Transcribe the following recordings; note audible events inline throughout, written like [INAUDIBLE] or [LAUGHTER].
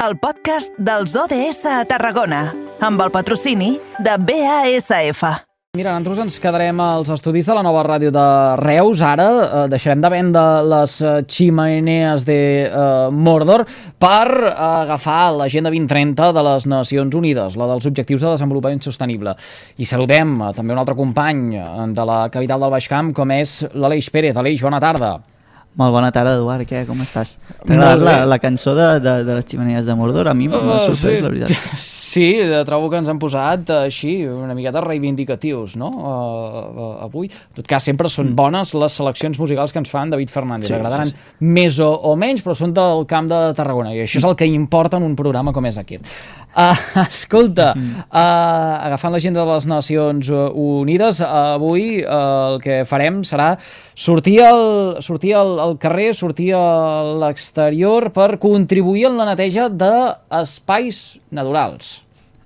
el podcast dels ODS a Tarragona, amb el patrocini de BASF. Mira, nosaltres ens quedarem als estudis de la nova ràdio de Reus. Ara eh, deixarem de vendre les eh, ximenees de eh, Mordor per eh, agafar l'agenda 2030 de les Nacions Unides, la dels Objectius de Desenvolupament Sostenible. I saludem eh, també un altre company eh, de la capital del Baix Camp, com és l'Aleix Pérez. Aleix, bona tarda. Molt bona tarda, Eduard, què? Com estàs? T'ha agradat la, la cançó de, de, de les ximeneies de Mordor? A mi m'ha uh, sorprès, sí, la veritat. [LAUGHS] Sí, trobo que ens han posat uh, així una miqueta reivindicatius, no?, uh, uh, avui. En tot cas, sempre són mm. bones les seleccions musicals que ens fan David Fernández. Sí, Agradaran sí, sí. més o, o menys, però són del camp de Tarragona, i això és el que importa en un programa com és aquest. Uh, [LAUGHS] escolta, uh, agafant l'agenda de les Nacions Unides, uh, avui uh, el que farem serà sortir al, sortir al, al carrer, sortir a l'exterior per contribuir en la neteja d'espais naturals.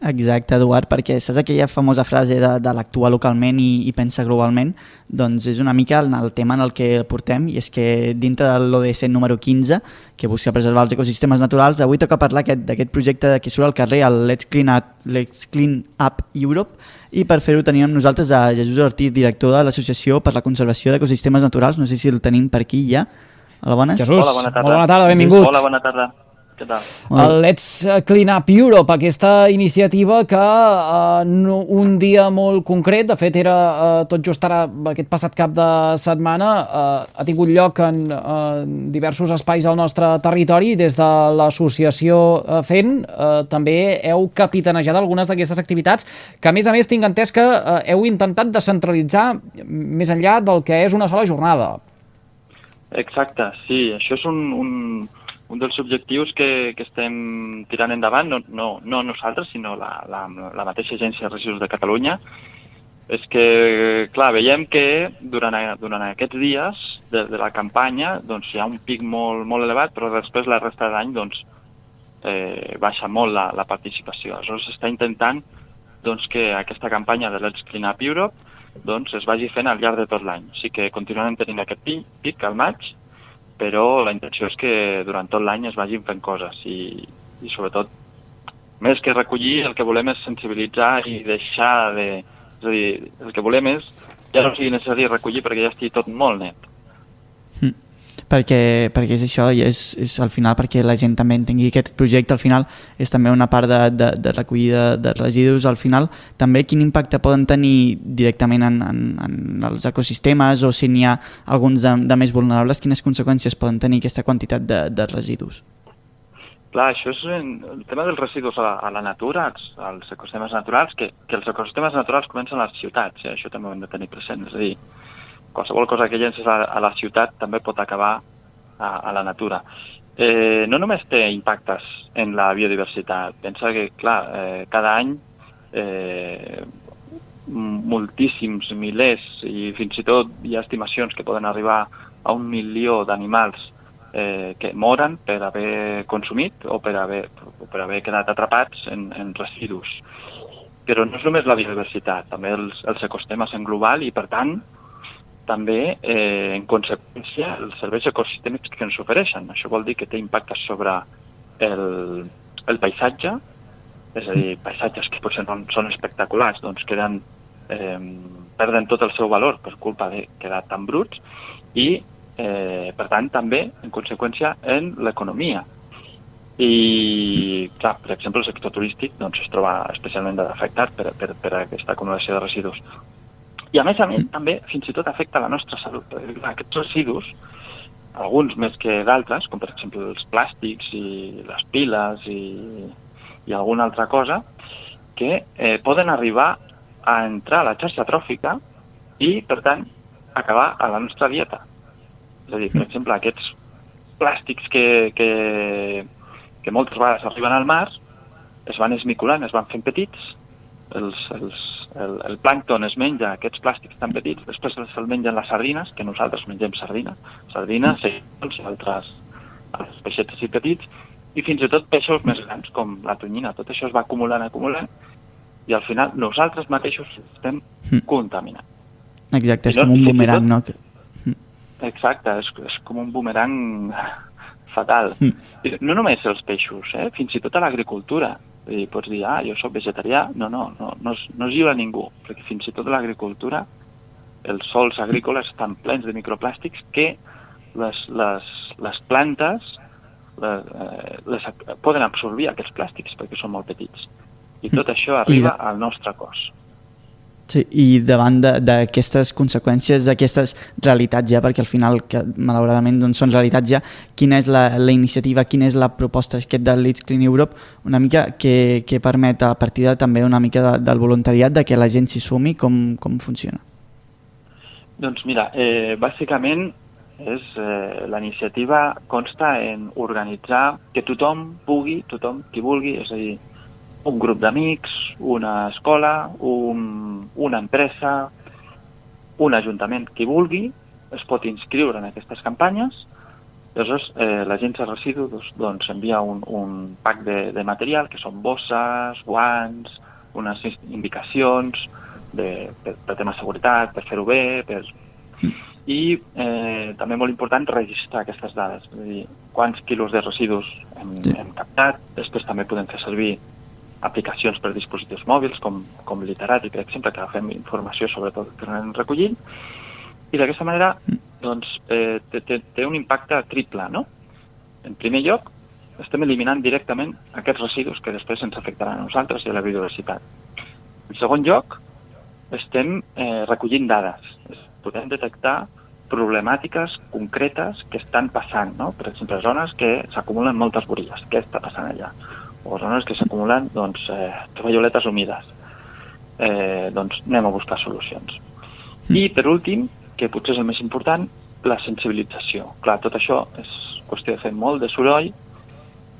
Exacte, Eduard, perquè saps aquella famosa frase de, de l'actuar localment i, i pensa globalment? Doncs és una mica el, el tema en el que el portem i és que dintre de l'ODS número 15, que busca preservar els ecosistemes naturals, avui toca parlar d'aquest projecte que surt al carrer, el Let's Clean Up, Let's Clean Up Europe, i per fer-ho teníem nosaltres a Jesús Ortiz, director de l'Associació per la Conservació d'Ecosistemes Naturals, no sé si el tenim per aquí ja. Hola, bones. Jesús, Hola, bona tarda. Molt bona tarda, benvingut. Hola, bona tarda. Què tal? El Let's Clean Up Europe, aquesta iniciativa que eh, no, un dia molt concret, de fet era eh, tot just ara, aquest passat cap de setmana, eh, ha tingut lloc en eh, diversos espais al nostre territori des de l'associació eh, FEN eh, també heu capitanejat algunes d'aquestes activitats que a més a més tinc entès que eh, heu intentat descentralitzar més enllà del que és una sola jornada. Exacte, sí, això és un, un, un dels objectius que, que estem tirant endavant, no, no, no nosaltres, sinó la, la, la mateixa Agència de Residus de Catalunya, és que, clar, veiem que durant, durant aquests dies de, de la campanya doncs, hi ha un pic molt, molt elevat, però després la resta d'any doncs, eh, baixa molt la, la participació. Aleshores s'està intentant doncs, que aquesta campanya de Let's Clean Up Europe doncs, es vagi fent al llarg de tot l'any. O sigui que continuarem tenint aquest pic, pic al maig, però la intenció és que durant tot l'any es vagin fent coses i, i sobretot més que recollir el que volem és sensibilitzar i deixar de... És a dir, el que volem és ja no sigui necessari recollir perquè ja estigui tot molt net. Perquè, perquè és això i és, és al final perquè la gent també entengui aquest projecte. Al final és també una part de, de, de recollida de residus. Al final també quin impacte poden tenir directament en, en, en els ecosistemes o si n'hi ha alguns de, de més vulnerables quines conseqüències poden tenir aquesta quantitat de, de residus? Clar, això és el tema dels residus a la, a la natura, als, als ecosistemes naturals, que, que els ecosistemes naturals comencen a les ciutats, eh? això també ho hem de tenir present, és a dir, qualsevol cosa que llences a, a la ciutat també pot acabar a, a la natura. Eh, no només té impactes en la biodiversitat, pensa que, clar, eh, cada any eh, moltíssims, milers i fins i tot hi ha estimacions que poden arribar a un milió d'animals eh, que moren per haver consumit o per haver, per haver quedat atrapats en, en residus. Però no és només la biodiversitat, també els, els ecosistemes en global i, per tant, també, eh, en conseqüència, els serveis ecosistèmics que ens ofereixen. Això vol dir que té impactes sobre el, el paisatge, és a dir, paisatges que potser no són espectaculars, doncs queden, eh, perden tot el seu valor per culpa de quedar tan bruts i eh, per tant també, en conseqüència, en l'economia. I, clar, per exemple, el sector turístic doncs, es troba especialment afectat per, per, per aquesta acumulació de residus. I a més a més també fins i tot afecta la nostra salut. Aquests residus, alguns més que d'altres, com per exemple els plàstics i les piles i, i alguna altra cosa, que eh, poden arribar a entrar a la xarxa tròfica i, per tant, acabar a la nostra dieta. És a dir, per exemple, aquests plàstics que, que, que moltes vegades arriben al mar es van esmiculant, es van fent petits, els, els, el, el plàncton es menja aquests plàstics tan petits, després se'ls mengen les sardines, que nosaltres mengem sardina, sardines, segons i altres, altres peixets així petits, i fins i tot peixos més grans, com la tonyina. Tot això es va acumulant, acumulant, i al final nosaltres mateixos estem mm. contaminant. Exacte, és no, com un bumerang, no? Exacte, és, és com un bumerang [LAUGHS] fatal. Mm. No només els peixos, eh? fins i tot a l'agricultura. I pots dir, ah, jo sóc vegetarià. No, no, no, no, es, no es lliura ningú, perquè fins i tot l'agricultura els sols agrícoles estan plens de microplàstics que les, les, les plantes les, eh, les, poden absorbir aquests plàstics perquè són molt petits. I tot això arriba al nostre cos. Sí, i davant d'aquestes conseqüències, d'aquestes realitats ja, perquè al final, que malauradament doncs, són realitats ja, quina és la, la iniciativa, quina és la proposta aquest del Leeds Clean Europe, una mica que, que permet a partir de, també una mica de, del voluntariat de que la gent s'hi sumi, com, com funciona? Doncs mira, eh, bàsicament és, eh, la iniciativa consta en organitzar que tothom pugui, tothom qui vulgui, és a dir, un grup d'amics, una escola, un, una empresa, un ajuntament, qui vulgui, es pot inscriure en aquestes campanyes, Llavors, eh, l'agència de residus doncs, doncs, envia un, un pack de, de material, que són bosses, guants, unes indicacions de, per, per tema de seguretat, per fer-ho bé, per... i eh, també molt important registrar aquestes dades, és a dir, quants quilos de residus hem, sí. hem captat, després també podem fer servir aplicacions per dispositius mòbils com, com Literati, per exemple, que agafem informació sobre tot el que anem recollint, i d'aquesta manera doncs, eh, té, té un impacte triple. No? En primer lloc, estem eliminant directament aquests residus que després ens afectaran a nosaltres i a la biodiversitat. En segon lloc, estem eh, recollint dades. Podem detectar problemàtiques concretes que estan passant, no? per exemple, zones que s'acumulen moltes borilles. Què està passant allà? O zones que s'acumulen doncs, eh, tovalloletes humides. Eh, doncs anem a buscar solucions. Mm. I, per últim, que potser és el més important, la sensibilització. Clar, tot això és qüestió de fer molt de soroll,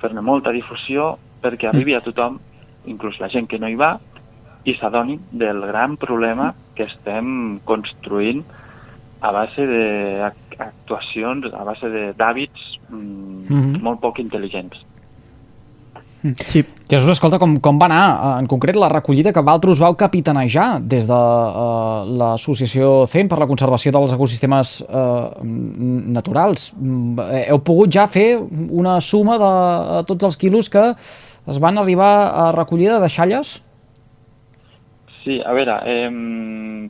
fer-ne molta difusió perquè arribi a tothom, inclús la gent que no hi va, i s'adonin del gran problema que estem construint a base d'actuacions, a base d'hàbits mm, mm -hmm. molt poc intel·ligents. Sí. Jesús, escolta, com, com va anar eh, en concret la recollida que Valtros vau capitanejar des de uh, l'associació CEM per la conservació dels ecosistemes uh, naturals? Mm, heu pogut ja fer una suma de tots els quilos que es van arribar a recollir de deixalles? Sí, a veure, eh,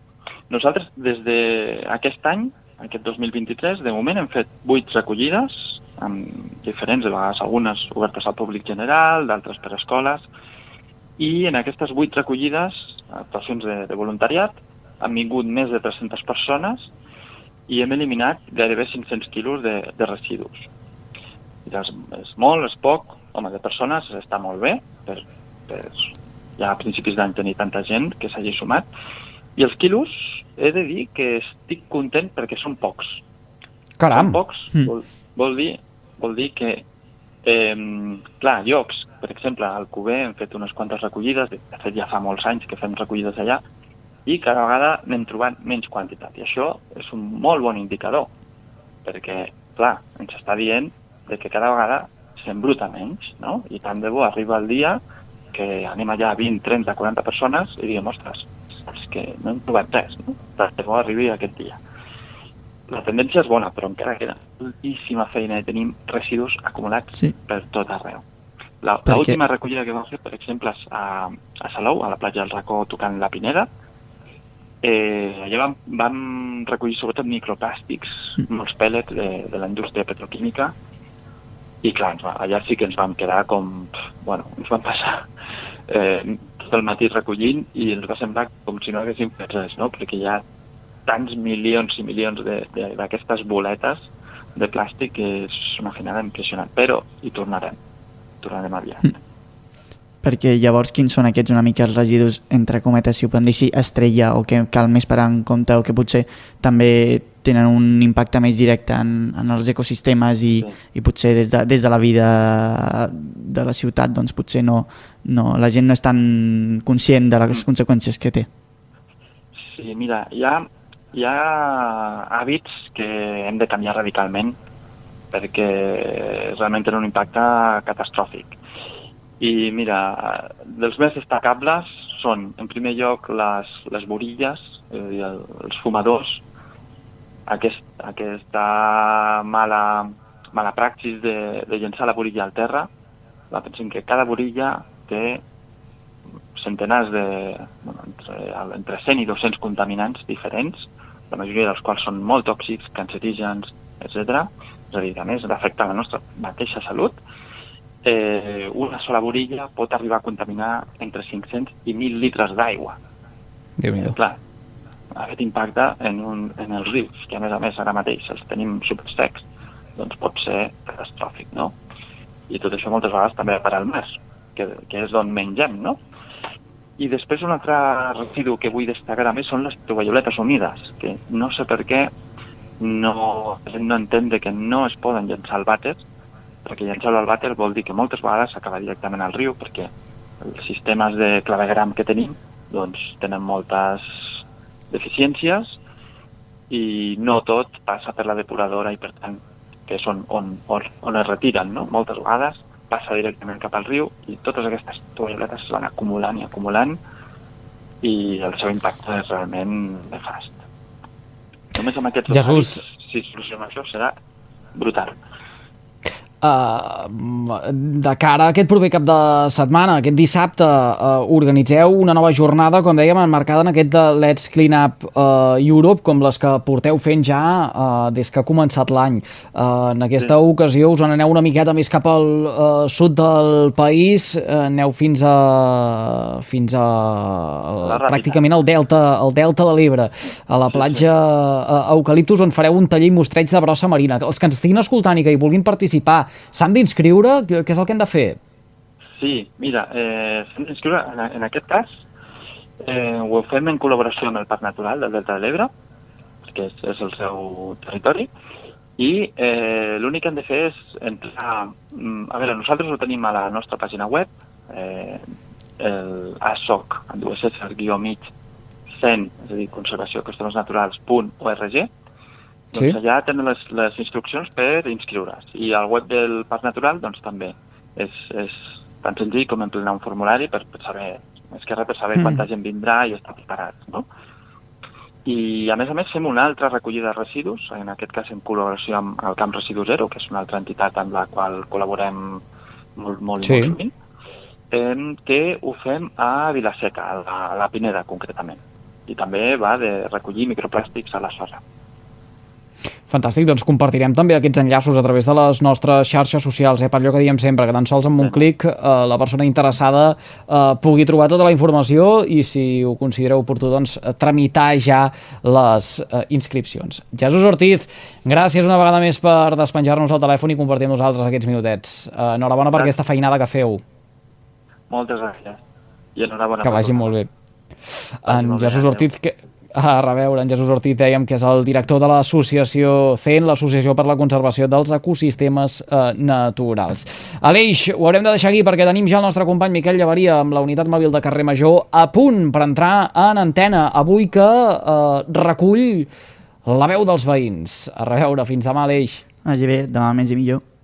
nosaltres des d'aquest any, aquest 2023, de moment hem fet 8 recollides amb diferents, de vegades algunes obertes al públic general, d'altres per escoles, i en aquestes vuit recollides, actuacions de, de voluntariat, han vingut més de 300 persones i hem eliminat gairebé 500 quilos de, de residus. És, és molt, és poc, home, de persones està molt bé, per, per ja a principis d'any tenir tanta gent que s'hagi sumat, i els quilos he de dir que estic content perquè són pocs. Caram! Són pocs, mm. vol, vol dir, vol dir que, eh, clar, llocs, per exemple, al Cuber hem fet unes quantes recollides, de fet ja fa molts anys que fem recollides allà, i cada vegada anem trobant menys quantitat. I això és un molt bon indicador, perquè, clar, ens està dient de que cada vegada s'embruta menys, no? I tant de bo arriba el dia que anem allà a 20, 30, 40 persones i diguem, ostres, és que no hem trobat res, no? Tant de bo arribi aquest dia la tendència és bona, però encara queda moltíssima feina i tenim residus acumulats sí. per tot arreu. L'última recollida que vam fer, per exemple, a, a Salou, a la platja del Racó, tocant la Pineda, eh, allà vam, vam recollir sobretot microplàstics, mm. molts pèl·lets de, de la indústria petroquímica, i clar, allà sí que ens vam quedar com... Bueno, ens vam passar eh, tot el matí recollint i ens va semblar com si no haguéssim fet res, no? Perquè hi ha tants milions i milions d'aquestes boletes de plàstic que és una finada impressionant, però hi tornarem, tornarem aviat. Mm. Perquè llavors quins són aquests una mica els residus, entre cometes, si ho podem dir així, estrella o que cal més parar en compte o que potser també tenen un impacte més directe en, en els ecosistemes i, sí. i potser des de, des de la vida de la ciutat doncs potser no, no, la gent no és tan conscient de les mm. conseqüències que té. Sí, mira, hi ha hi ha hàbits que hem de canviar radicalment perquè realment tenen un impacte catastròfic. I mira, dels més destacables són, en primer lloc, les, les borilles, dir, els fumadors, aquest, aquesta mala, mala praxis de, de llençar la borilla al terra, la pensem que cada borilla té centenars de, bueno, entre, entre 100 i 200 contaminants diferents, la majoria dels quals són molt tòxics, cancerígens, etc. És a dir, a més d'afectar la nostra mateixa salut, eh, una sola borilla pot arribar a contaminar entre 500 i 1.000 litres d'aigua. déu nhi Clar, aquest impacte en, un, en els rius, que a més a més ara mateix els tenim supersecs, doncs pot ser catastròfic, no? I tot això moltes vegades també per al mar, que, que és d'on mengem, no? I després un altre residu que vull destacar més són les tovalloletes humides, que no sé per què no, no entén que no es poden llançar al vàter, perquè llançar-lo al vàter vol dir que moltes vegades s'acaba directament al riu, perquè els sistemes de clavegram que tenim doncs, tenen moltes deficiències i no tot passa per la depuradora i per tant que és on, on, on, on es retiren, no? Moltes vegades passa directament cap al riu i totes aquestes tovalloletes es van acumulant i acumulant i el seu impacte és realment nefast. Només amb aquests Jesús. si solucionem això, serà brutal. Uh, de cara a aquest proper cap de setmana, aquest dissabte, uh, organitzeu una nova jornada, com dèiem, enmarcada en aquest de Let's Clean Up uh, Europe, com les que porteu fent ja uh, des que ha començat l'any. Uh, en aquesta sí. ocasió us aneu una miqueta més cap al uh, sud del país, uh, aneu fins a, fins a pràcticament al delta, al delta de l'Ebre, a la platja uh, Eucaliptus, on fareu un taller i mostreig de brossa marina. Els que ens estiguin escoltant i que hi vulguin participar, s'han d'inscriure? Què és el que han de fer? Sí, mira, eh, s'han d'inscriure, en, en aquest cas, eh, ho fem en col·laboració amb el Parc Natural del Delta de l'Ebre, que és, és el seu territori, i eh, l'únic que han de fer és entrar... mm, A veure, nosaltres ho tenim a la nostra pàgina web, eh, el ASOC, en dues guió mig, CEN, és a dir, conservació-ecosistemes-naturals.org, Sí. Doncs allà tenen les, les instruccions per inscriure's. I al web del Parc Natural doncs també és, és tan senzill com emplenar un formulari per, per saber, més que res per saber Mm. quanta gent vindrà i estar preparats, no? I a més a més fem una altra recollida de residus, en aquest cas en col·laboració amb el Camp Residu Zero, que és una altra entitat amb la qual col·laborem molt, molt, Sí. molt sovint, eh, que ho fem a Vilaseca, a la, a la Pineda concretament. I també va de recollir microplàstics a la sorra. Fantàstic, doncs compartirem també aquests enllaços a través de les nostres xarxes socials, eh? per allò que diem sempre, que tan sols amb un clic eh, la persona interessada eh, pugui trobar tota la informació i si ho considereu oportú, doncs tramitar ja les eh, inscripcions. Jesús Ortiz, gràcies una vegada més per despenjar-nos el telèfon i compartir amb nosaltres aquests minutets. Eh, enhorabona per aquesta feinada que feu, Moltes gràcies. I enhorabona. que vagi molt bé. En Jesús. Ortiz, que, a reveure, en Jesús Ortiz dèiem que és el director de l'associació CEN, l'Associació per la Conservació dels Ecosistemes eh, Naturals. Aleix, ho haurem de deixar aquí perquè tenim ja el nostre company Miquel Llevaria amb la unitat mòbil de carrer Major a punt per entrar en antena, avui que eh, recull la veu dels veïns. A reveure, fins demà, Aleix. Vagi bé, demà més i millor.